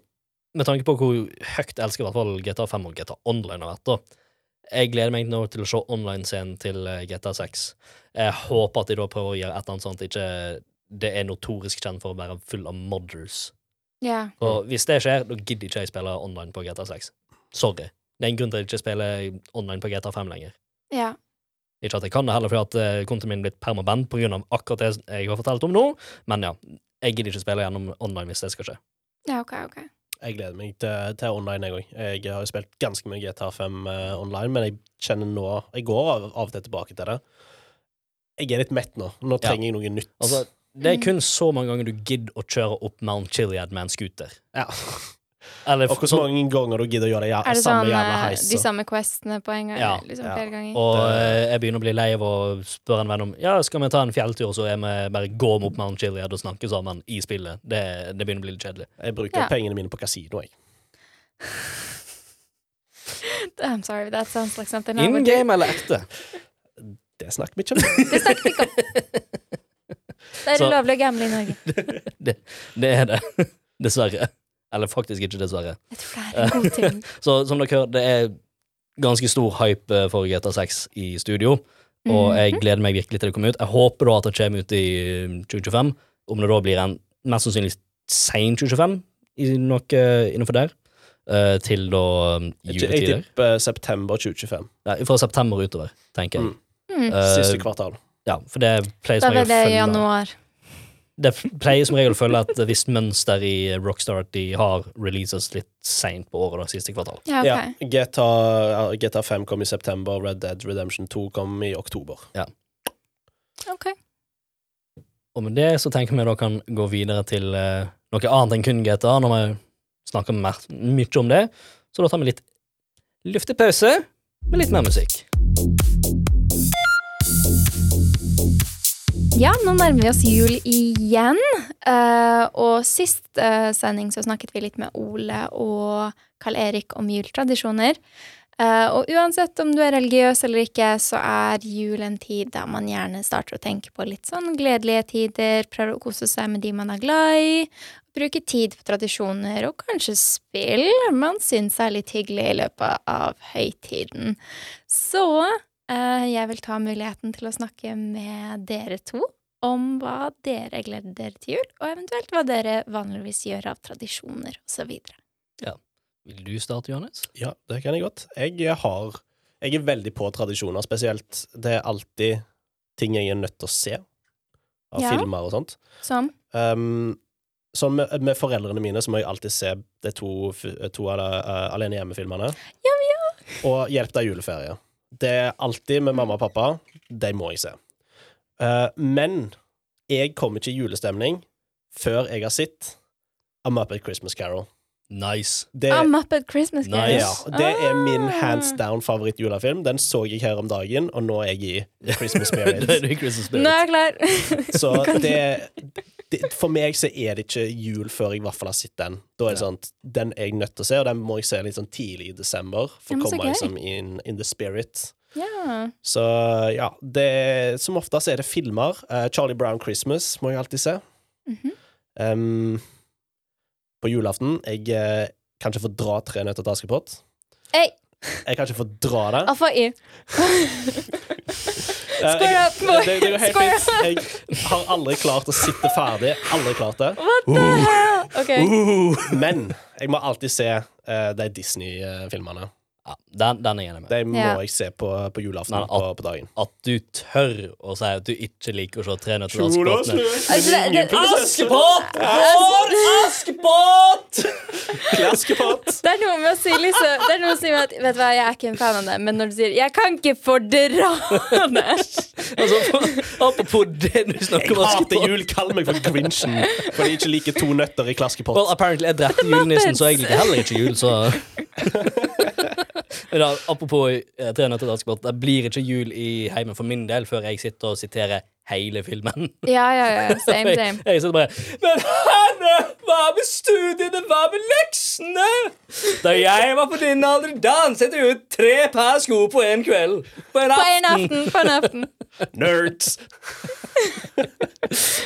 med tanke på hvor høyt jeg elsker i hvert fall GTA 5 og GTA Online har vært, da. Jeg gleder meg nå til å se online-scenen til eh, GTA 6. Jeg håper at de da prøver å gjøre et eller annet sånt, ikke det er notorisk kjent for å være full av modders. Ja. Og hvis det skjer, da gidder ikke jeg spille online på GTA 6. Sorry. Det er en grunn til at jeg ikke spiller online på GTA 5 lenger. Ja. Ikke at jeg kan det heller, fordi at eh, kontoen min er blitt permaband av akkurat det jeg har fortalt om nå, men ja. Jeg gidder ikke spille gjennom online hvis det skal skje. ja, OK, OK. Jeg gleder meg til, til online, jeg òg. Jeg har jo spilt ganske mye GTA 5 uh, online, men jeg kjenner nå Jeg går av, av og til tilbake til det. Jeg er litt mett nå. Nå Ja. trenger jeg noe nytt. Altså, det er kun så mange ganger du gidder å kjøre opp Mount Chiliad med en scooter. ja. Eller, Og hvor så, mange ganger du gidder å gjøre det ja, Er det samme sånn jævla eh, heis. de samme questene på en gang? Ja, liksom ja. flere ganger? og eh, jeg begynner å bli lei av å spørre en venn om Ja, skal vi ta en fjelltur, så er vi bare gå opp Mount Chiliad og snakke sammen i spillet. Det, det begynner å bli litt kjedelig. Jeg bruker Ja. pengene mine på kasino, jeg. I'm sorry, that sounds like something In game eller ekte? Det snakker vi ikke om. Det snakker vi ikke om. Det er Så- ulovlig å gamble i Norge. Det, det er det. Dessverre. Eller faktisk ikke dessverre. Jeg tror det er en god ting. Så som dere hører, det er ganske stor hype for GTA 6 i studio. Og Mhm. jeg gleder meg virkelig til det kommer ut. Jeg håper da at det kommer ut i eh, 2025. Om det da blir en mest sannsynlig sein 2025, i noe eh, innenfor der. eh, til da juletider. Jeg, tipper september 2025. Ja, fra september utover, tenker jeg. Mm. Mm. Eh, Siste kvartal. Ja, for det pleier som regel det å følge januar. Det pleier som regel å følge et visst mønster i Rockstar at de har releases litt seint på året, da, siste kvartal. Ja, okay. Ja, GTA, GTA 5 kom i september, Red Dead Redemption 2 kom i oktober. ok. Og med det så tenker vi da kan gå videre til uh, noe annet enn kun GTA, når vi snakker mer, mye om det. Så da tar vi litt luftig pause med litt mer musikk. Ja, nå nærmer vi oss jul igjen. Uh, og sist uh, sending så snakket vi litt med Ole og Karl Erik om jultradisjoner. Uh, og uansett om du er religiøs eller ikke, så er jul en tid der man gjerne starter å tenke på litt sånn gledelige tider, prøver å kose seg med de man er glad i, bruke tid på tradisjoner og kanskje spill man syns er litt hyggelig i løpet av høytiden. Så Jeg vil ta muligheten til å snakke med dere to om hva dere gleder dere til jul, og eventuelt hva dere vanligvis gjør av tradisjoner osv. Vil du starte, Johannes? Ja, det kan jeg godt. Jeg har Jeg er veldig på tradisjoner, spesielt. Det er alltid ting jeg er nødt til å se. Av Ja. filmer og sånt. Som Um, sånn med, med foreldrene mine så må jeg alltid se de to, to av de uh, Alene hjemme-filmene. Ja, ja. Og Hjelp deg juleferie. Det er alltid med mamma og pappa. De må jeg se. Uh, men jeg kommer ikke i julestemning før jeg har sett A Muppet Christmas Carol. Nice. Det, ah, Muppet Christmas Nice. Ja, det er min Ah. hands down favoritt-julefilm. Den så jeg her om dagen, og nå er jeg i Christmas Spirit. Nå er jeg klar. Så det, det For meg så er det ikke jul før jeg i hvert fall har sett den. Da er det Ja. sånn Den er jeg nødt til å se, og den må jeg se litt sånn tidlig i desember. For å komme liksom in, in the spirit. ja. Så ja, det Som oftest er det filmer. Uh, Charlie Brown Christmas må jeg alltid se. Mhm. Em, på julaften Jeg eh, kan ikke få dra Tre nøtter til Askepott. Hey, Jeg kan ikke få dra det. Alfa Y. Eh, jeg- up, boy. Det, det går helt fint. Jeg har aldri klart å sitte ferdig. Aldri klart det. What the hell? Okay. Uh. Men jeg må alltid se eh, de Disney-filmene. Ja, den, den er jeg enig med. Det må Ja. jeg se på, på julaften Nei, at- på dagen. At du tør å si at du ikke liker å se Tre nøtter til Askepott. Altså, det- Askepott! For Askepott! Det er noe med å si liksom Det er noe å si med at Vet du hva, jeg er ikke en fan av det, men når du sier 'jeg kan ikke fordra det' Altså, apropos det du snakker Jeg hater jul. Kall meg for Grinchen fordi jeg ikke liker to nøtter i Klaskepott. Well, apparently jeg drepte julenissen, så jeg liker heller ikke jul, så Men da, Apropos eh, Tre nøtter til Askepott. Det blir ikke jul i heimen for min del før jeg sitter og siterer hele filmen. Ja, ja, ja. Same, same. Jeg, jeg sitter bare Men herre, hva med studiene, hva med leksene? Da jeg var på din alder, danset jeg ut tre par sko på en kveld. På en På en aften. aften. På en aften. Nerds!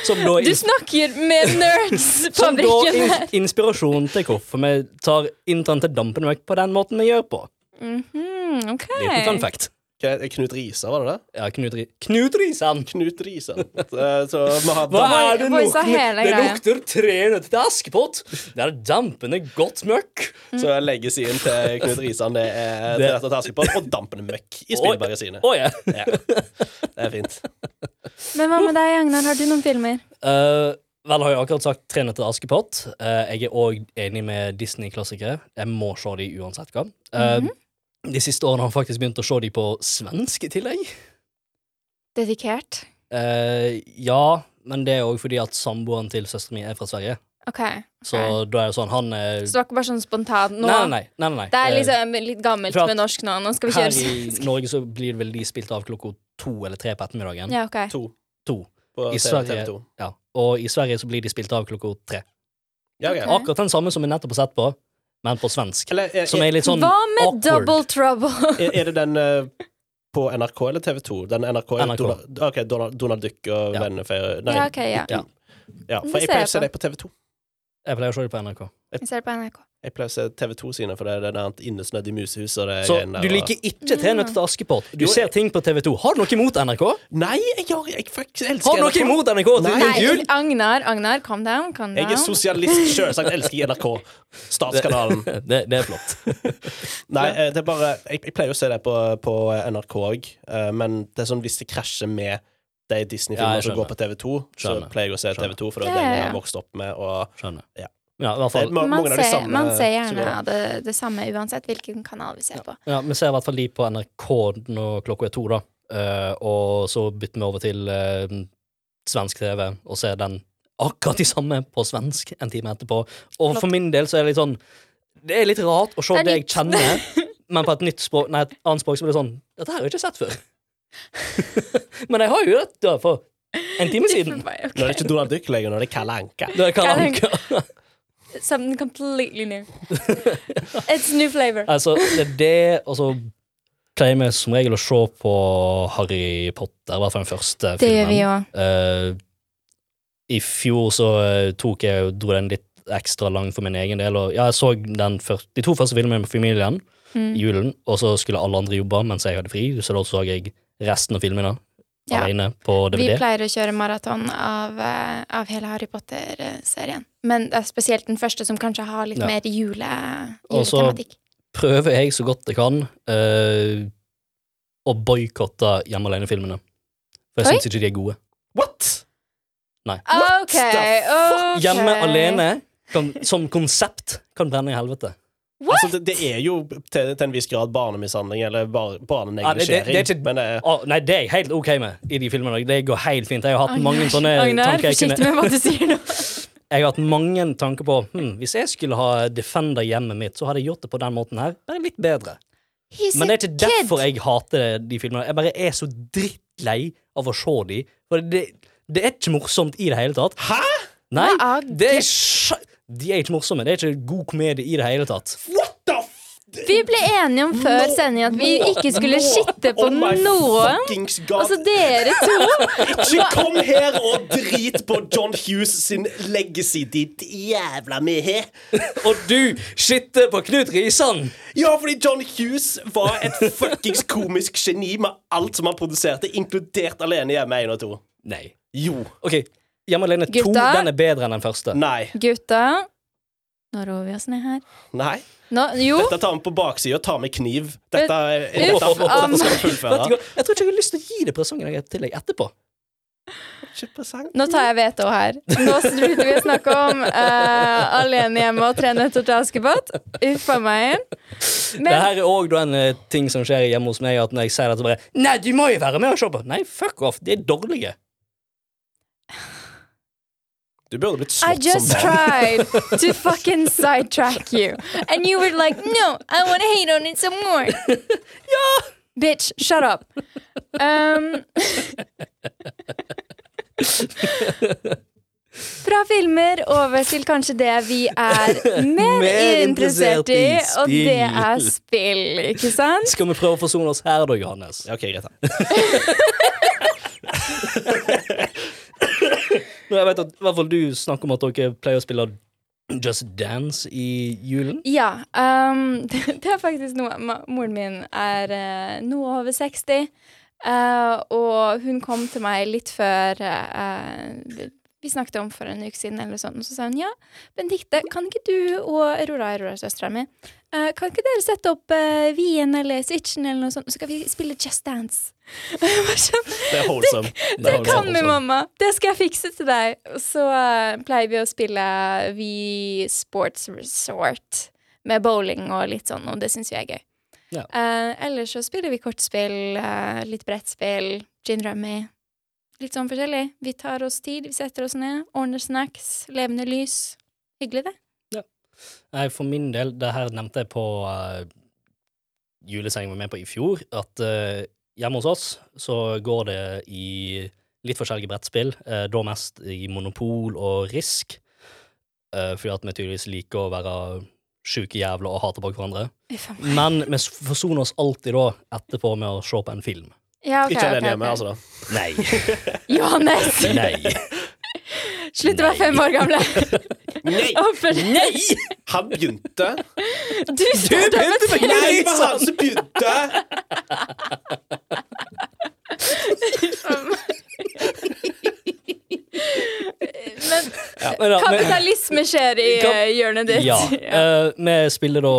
Som da, Du snakker med som da nerds-fabrikken her. inspirasjon til hvorfor vi tar intern til Dampen vekk på den måten vi gjør på. Mhm, OK. Liten fun fact. Knut Risa, var det det? Ja, Knut, Ri Knut Risan! Knut Risa. Så, så vi har Hva er det lukter? Det lukter tre nøtter til Askepott! Det er dampende godt møkk. Så legacyen til Knut Risan det er Det- Tre nøtter til Askepott og dampende møkk i Spillberget sine. Oh, yeah. Ja, det er fint. Men hva med deg, Agnar? Har du noen filmer? Uh, vel, har jeg akkurat sagt Tre nøtter til Askepott. Uh, jeg er òg enig med Disney-klassikere. Jeg må se de uansett hva. Eh, Mhm. De siste årene har jeg faktisk begynt å se de på svensk i tillegg. Dedikert? Eh, ja, men det er òg fordi at samboeren til søsteren min er fra Sverige. OK. Så da er det sånn Han er Så det var ikke bare sånn spontant nå? Nei, nei, nei. nei, nei. Det er Eh, liksom litt gammelt at med norsk nå. Nå skal vi kjøre Her i Norge så blir det vel de spilt av klokka to eller tre på ettermiddagen. Ja, OK. To To. på I TV, Sverige- TV2. Ja. Og i Sverige så blir de spilt av klokka tre. Ja, okay. Ok. Akkurat den samme som vi nettopp har sett på, men på svensk. Eller er, Som er litt sånn Hva med awkward. Double Trouble? er, er det den uh, på NRK eller TV2? Den NRK, NRK. Donald, okay, Donald, Donald Duck og Ja. vennefeier Nei, Ja, ja. Ja. Ja. for jeg pleier å se på. det på TV2. Jeg pleier å se det på NRK. Jeg ser det på NRK. Jeg pleier å se TV2 sine, for det er det der innesnødd i musehuset. og det Så der, du liker ikke T-nøtt til Askepott? Du Jo, ser ting på TV2. Har du noe imot NRK? Nei, jeg, har, jeg faktisk elsker Har du noe imot NRK Nei. Nei, Agnar, Agnar, calm down. Calm down. Jeg er sosialist, selvsagt elsker NRK. Statskanalen. Det, det er flott. Nei, eh, det er bare Jeg, jeg pleier å se det på, på NRK òg, men det er sånn hvis det krasjer med de Disney-filmene ja, som går på TV2, så pleier jeg å se TV2, for det er den jeg har vokst opp med. Og Skjønner. Ja. Ja, i hvert det Man ser, samme man ser gjerne det, det samme uansett hvilken kanal vi ser på. Ja, Vi ser i hvert fall de på NRK når klokka er to, da. Uh, og så bytter vi over til uh, svensk TV og ser den akkurat de samme på svensk en time etterpå. Og Flott. for min del så er det litt sånn Det er litt rart å se Det det, jeg kjenner, men på et nytt språk Nei, et annet språk så blir det sånn Dette her har jeg ikke sett før. men jeg har jo det da for en time siden. Nå er det ikke Donald Duck lenger, nå er det Kalle Anka. Det er Kalle Kalle Anka. Something completely new. It's new flavor. Altså, det er det, og så pleier vi som regel å se på Harry Potter, i hvert fall den første Det gjør filmen. vi òg. Uh, I fjor så eh, tok jeg dro den litt ekstra lang for min egen del. Og ja, jeg så den første de to første filmene med familien Mm. i julen, og så skulle alle andre jobbe mens jeg hadde fri, så da så jeg resten av filmene Ja. alene på DVD. Vi pleier å kjøre maraton av, eh, av hele Harry Potter-serien. Men det er spesielt den første som kanskje har litt Ja. mer jule, Og så- Prøver jeg så godt jeg kan uh, å boikotte Hjemme alene-filmene. For jeg syns ikke de er gode. What?! What the OK. Hjemme alene kan, som konsept kan brenne i helvete. Altså, det, det er jo til, til en viss grad barnemishandling, eller bar, Ja, det- det- det er ikke- men Å, nei, det er jeg helt ok med i de filmene. Det går helt fint. Jeg har hatt mange sånne Agnar, tanker jeg kunne med hva du sier nå. Jeg har hatt mange tanker på hm, Hvis jeg skulle ha Defender hjemmet mitt, så hadde jeg gjort det på den måten her. Bare litt bedre. He's Men det er ikke derfor jeg hater de filmene. Jeg bare er så drittlei av å se de. For det, det er ikke morsomt i det hele tatt. Hæ?! Nei, det er De er ikke morsomme. Det er ikke god komedie i det hele tatt. What the f... Vi ble enige om før no, sending at vi no, ikke skulle no, skitte på oh noen. Altså, dere to Ikke kom her og drit på John Hughes sin legacy, ditt jævla mehe. Og du skitter på Knut Risan! Ja, fordi John Hughes var et fuckings komisk geni med alt som han produserte, inkludert Alene hjemme 1 og 2. Nei. Jo. OK, Hjemme alene 2 Gutta? den er bedre enn den første. Nei. Gutta, nå rår vi oss ned her. Nei. Nå, jo, Dette tar vi på baksida. Tar med kniv. Dette, er- Uff, dette, am- dette skal vi Vet du fullføre. hva? Jeg tror ikke jeg har lyst til å gi det presangen til deg etterpå. Ikke presang. nå tar jeg veto her. Nå slutter vi å snakke om eh, Alene hjemme og Tre nøtter til Askepott. Uff a meg. det her er òg en eh, ting som skjer hjemme hos meg, at når jeg sier det, så bare Nei, du må jo være med og se på! Nei, fuck off! De er dårlige. Du burde blitt I slått just som barn. tried to fucking sidetrack you. And you were like, no, I want to hate on it some more. Ja! Bitch, shut up. Um, fra filmer over til kanskje det vi er mer, Mer interessert interessert i, i og det er spill, ikke sant? Skal vi prøve å forsone oss her, da, Johannes? Ja, OK, greit. Jeg vet at i hvert fall du snakker om at dere pleier å spille Just Dance i julen? Ja. Um, det, er faktisk noe Moren min er uh, nå over 60, uh, og hun kom til meg litt før uh, vi snakket om for en uke siden, eller sånn, og så sa hun ja, Benedicte, kan ikke du og Aurora, Aurora-søstera mi, uh, kan ikke dere sette opp uh, Wien eller Switchen eller noe sånt, så skal vi spille Just Dance? Sånn, Det er wholesome. det er kan vi, mamma. Det skal jeg fikse til deg. Så uh, pleier vi å spille Vi Sports Resort med bowling og litt sånn, og det syns vi er gøy. Ja. Uh, ellers så spiller vi kortspill, uh, litt brettspill, gin rummy. Litt sånn forskjellig. Vi tar oss tid, vi setter oss ned, ordner snacks, levende lys. Hyggelig, det. Ja. Nei, for min del, det her nevnte jeg på uh, julesendingen vi var med på i fjor, at uh, hjemme hos oss så går det i litt forskjellige brettspill, uh, da mest i Monopol og Risk, uh, fordi at vi tydeligvis liker å være sjuke jævler og hate bak hverandre. Men vi forsoner oss alltid da etterpå med å se på en film. Ja, okay, Ikke alene alene hjemme, altså. da. Nei. Johannes! Nei. Slutt å være fem år gamle! Nei! Nei! Han begynte. Du starta med Nei, det var han som begynte! Men Men da, kapitalisme skjer i Kap- eh, hjørnet ditt. Ja. eh, vi spiller da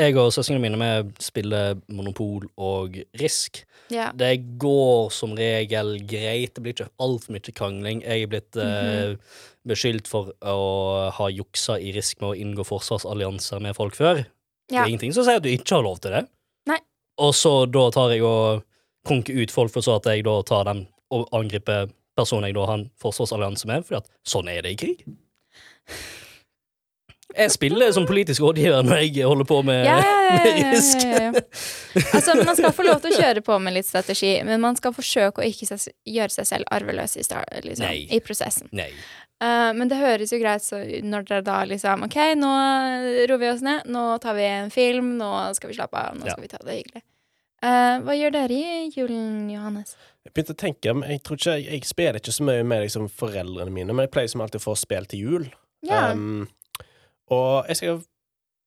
Jeg og søsknene mine vi spiller Monopol og Risk. Ja. Det går som regel greit. Det blir ikke altfor mye krangling. Jeg er blitt eh, beskyldt for å ha juksa i Risk med å inngå forsvarsallianser med folk før. Det er ingenting som sier at du ikke har lov til det. Nei. Og så da tar jeg og konker ut folk, for så at jeg da tar den og angriper personen jeg da har en forsvarsallianse med, fordi at sånn er det i krig. Jeg spiller som politisk rådgiver når jeg holder på med, Ja. Altså, man skal få lov til å kjøre på med litt strategi, men man skal forsøke å ikke ses- gjøre seg selv arveløs i, start, liksom, Nei. i prosessen. Nei. Eh, men det høres jo greit ut når dere da liksom OK, nå roer vi oss ned, nå tar vi en film, nå skal vi slappe av, nå Ja. skal vi ta det hyggelig. Uh, hva gjør dere i julen, Johannes? Jeg begynte å tenke, men jeg tror ikke Jeg, jeg spiller ikke så mye med liksom, foreldrene mine, men jeg pleier som alltid å få spill til jul. Ja. Um, og jeg skal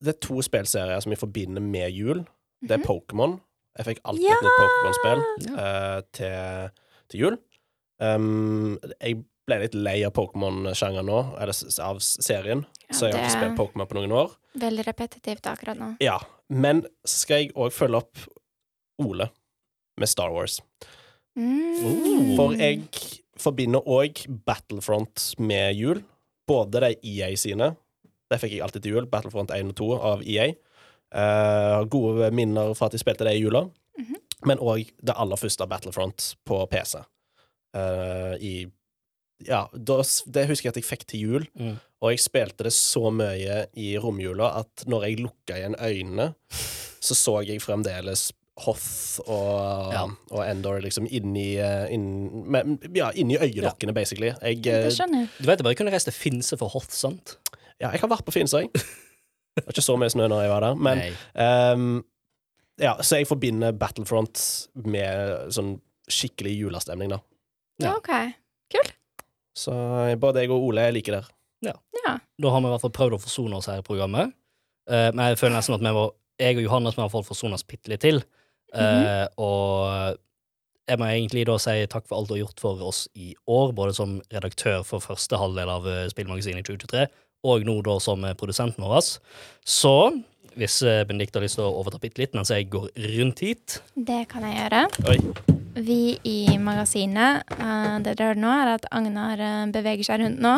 Det er to spillserier som jeg forbinder med jul. Det er Mhm. Pokémon. Jeg fikk alltid Ja! et nytt Pokémon-spill eh, til, til jul. Um, jeg ble litt lei av Pokémon-sjangeren nå, eller av serien, Ja, så jeg har ikke spilt Pokémon på noen år. Veldig repetitivt akkurat nå. Ja, men så skal jeg òg følge opp Ole med Star Wars. Mm. For jeg forbinder òg Battlefront med jul. Både de EA sine. Det fikk jeg alltid til jul. Battlefront 1 og 2 av EA. Uh, gode minner fra at jeg spilte det i jula. Mhm. Men òg det aller første Battlefront på PC. Uh, I Ja, da, det husker jeg at jeg fikk til jul. Mm. Og jeg spilte det så mye i romjula at når jeg lukka igjen øynene, så så jeg fremdeles Hoth og, Ja. og Endor liksom inni eh, inn, Ja, inni øyelokkene, basically. Jeg, Det eh, skjønner jeg. Du vet jeg bare kunne reist til Finse for Hoth, sant? Ja, jeg har vært på Finse, jeg. Det var ikke så mye snø når jeg var der, men ehm, Ja, så jeg forbinder Battlefront med sånn skikkelig julestemning, da. Ja. Ja, OK. Kult. Så både jeg og Ole er like der. Ja. Da har vi i hvert fall prøvd å forsone oss her i programmet. Uh, men jeg føler nesten at vi må, Jeg og Johannes må i hvert fall forsone oss bitte litt til. Eh, Og jeg må egentlig da si takk for alt du har gjort for oss i år, både som redaktør for første halvdel av eh, Spillmagasinet i 2023, og nå da som produsenten vår. Så hvis eh, Benedicte har lyst til å overta bitte litt mens jeg går rundt hit Det kan jeg gjøre. Oi. Vi i magasinet eh, Det dere hører nå, er at Agnar eh, beveger seg rundt nå.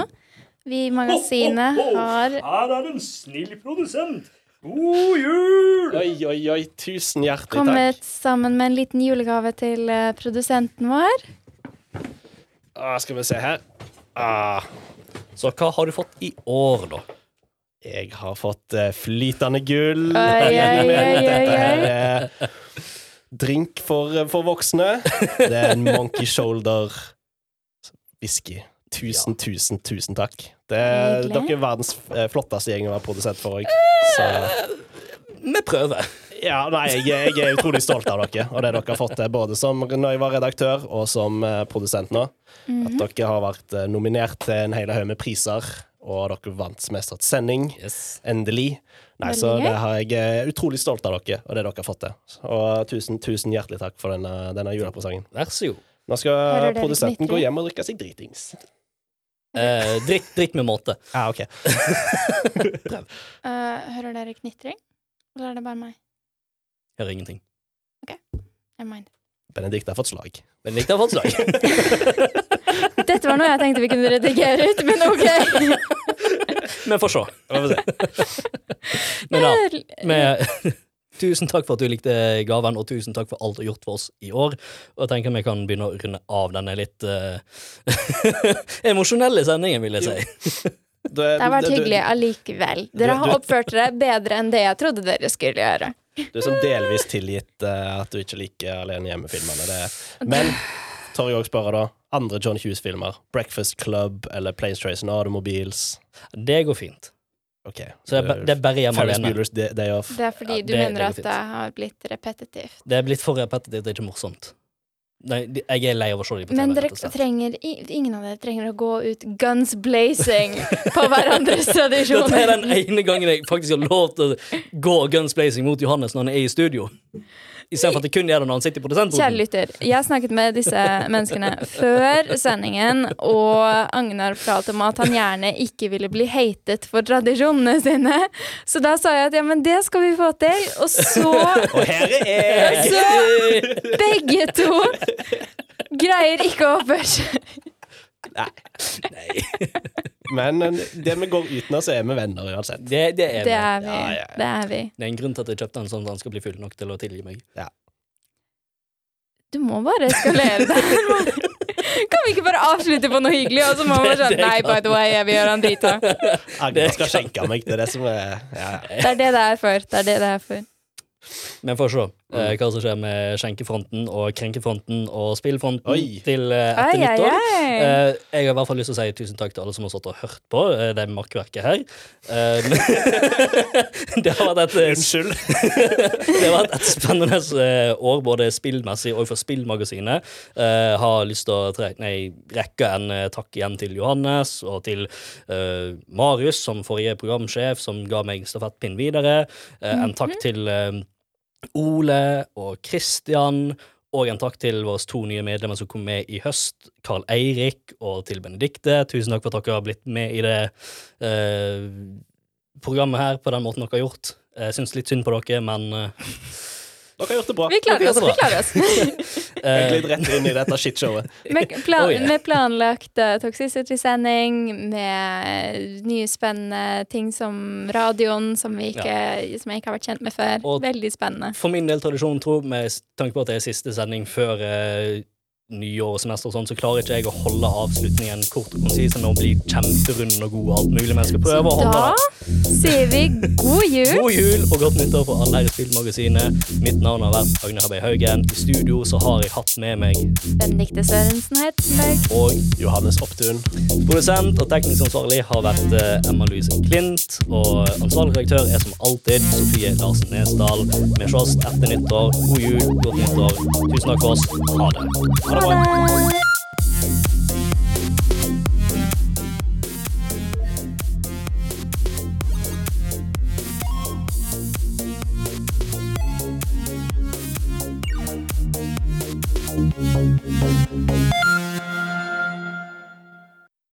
Vi i magasinet har Her er en snill produsent! God jul! Oi, oi, oi. Tusen hjertelig takk. kommet sammen med en liten julegave til produsenten vår. Ah, skal vi se her. Ah, Så hva har du fått i år, da? jeg har fått eh, flytende gull. Oi, Dette her er drink for, for voksne. Det er en Monkey Shoulder whisky. Tusen, tusen, tusen takk. Det er, dere er verdens eh, flotteste gjeng å være produsent for òg. Så Vi prøver. Ja, nei, jeg, jeg er utrolig stolt av dere og det dere har fått til, både som når jeg var redaktør, og som eh, produsent nå. Mhm. At dere har vært eh, nominert til en hel haug med priser, og dere vant Smestret sending. Yes. Endelig. Nei, Veldig så det har jeg er utrolig stolt av dere og det dere har fått til. Og tusen, tusen hjertelig takk for denne, denne julepresangen. Vær så god. Nå skal produsenten gå hjem og drikke seg dritings. Eh, dritt, dritt, med måte. Ja, ok. Eh, hører dere knitring? Eller er det bare meg? Hører ingenting. Never mind. Benedicte har fått slag. Benedicte har fått slag. Dette var noe jeg tenkte vi kunne redigere ut, men OK. Vi får se. Vi får se. Men da, med, tusen takk for at du likte gaven, og tusen takk for alt du har gjort for oss i år. Og jeg tenker vi kan begynne å runde av denne litt uh, emosjonelle sendingen, vil jeg si. Du, Det har vært hyggelig allikevel. Dere har oppført dere bedre enn det jeg trodde dere skulle gjøre. Du er sånn delvis tilgitt uh, at du ikke liker Alene hjemme-filmene. Men tør jeg òg spørre, da. Andre John Hughes-filmer? Breakfast Club eller Planes, Trace and Automobiles? Det går fint. OK. Så det er, det er bare hjemme alene. Day- Day Off. Det er fordi Ja, du det- mener det at det har blitt repetitivt. Det er blitt for repetitivt, det er ikke morsomt. Nei, de- jeg er lei av å se dem på TV. Men dere trenger Ingen av dere trenger å gå ut guns blazing på hverandres tradisjoner. Dette er den ene gangen jeg faktisk har lov til å gå guns blazing mot Johannes når han er i studio. Istedenfor at det kun gjør det når han sitter i Kjære lytter, jeg snakket med disse menneskene før sendingen, og Agnar fortalte om at han gjerne ikke ville bli hatet for tradisjonene sine. Så da sa jeg at ja, men det skal vi få til. Og så Og her er jeg! Så begge to greier ikke å oppføre seg. Nei. Men eh, det vi går uten, så er vi venner uansett. Det, det er Det er vi. Ja, ja, ja. Det er vi. Det er en grunn til at jeg kjøpte den sånn at han skal bli full nok til å tilgi meg. Du må bare eskalere det her. Kan vi ikke bare avslutte på noe hyggelig, og så må vi bare sånn det Nei, by the way, jeg vil gjøre han drita. Agnes skal skjenke meg. Det er det som er ja, ja. Det er det det er for. Det er det det er for. Men får se eh, hva som skjer med skjenkefronten og krenkefronten og spillfronten Oi. til eh, etter Ai, ai, nyttår. ai. Eh, jeg har i hvert fall lyst til å si tusen takk til alle som har stått og hørt på eh, det makkverket her. Eh, det har vært et, Unnskyld. det har vært et spennende eh, år, både spillmessig og for Spillmagasinet. Eh, har lyst til å tre nei, rekke en eh, takk igjen til Johannes og til eh, Marius som forrige programsjef, som ga meg stafettpinn videre. Eh, en takk til eh, Ole og Kristian, Og en takk til våre to nye medlemmer som kom med i høst, Carl Eirik og til Benedikte. Tusen takk for at dere har blitt med i det eh, programmet her på den måten dere har gjort. Jeg syns litt synd på dere, men eh, Dere har gjort det bra. Vi klarer oss. Vi klarer oss. Jeg eh, gled rett inn i dette shitshowet. Med, plan, Oh, yeah. med planlagt uh, Toxicity-sending, med nye spennende ting som radioen, som, vi ikke, som jeg ikke har vært kjent med før. Og- Veldig spennende. For min del tradisjon tro, med tanke på at det er siste sending før eh, nyår og semester og sånn, så klarer ikke jeg å holde avslutningen kort og konsis med å bli kjemperund og god og alt mulig, men jeg skal prøve å holde Da sier vi god jul. God jul og godt nyttår for alle her i Spillmagasinet. Mitt navn har vært Agne Habei Haugen. I studio så har jeg hatt med meg Benedikte Sørensen Hettenberg. og Johannes Opptun. produsent og teknisk ansvarlig har vært eh, Emma Louise Klint. Og ansvarlig redaktør er som alltid Sofie Larsen Nesdal. Vi ses etter nyttår. God jul, godt nyttår. Tusen takk for oss. Ha det. Ha det Bye-bye. Bye-bye.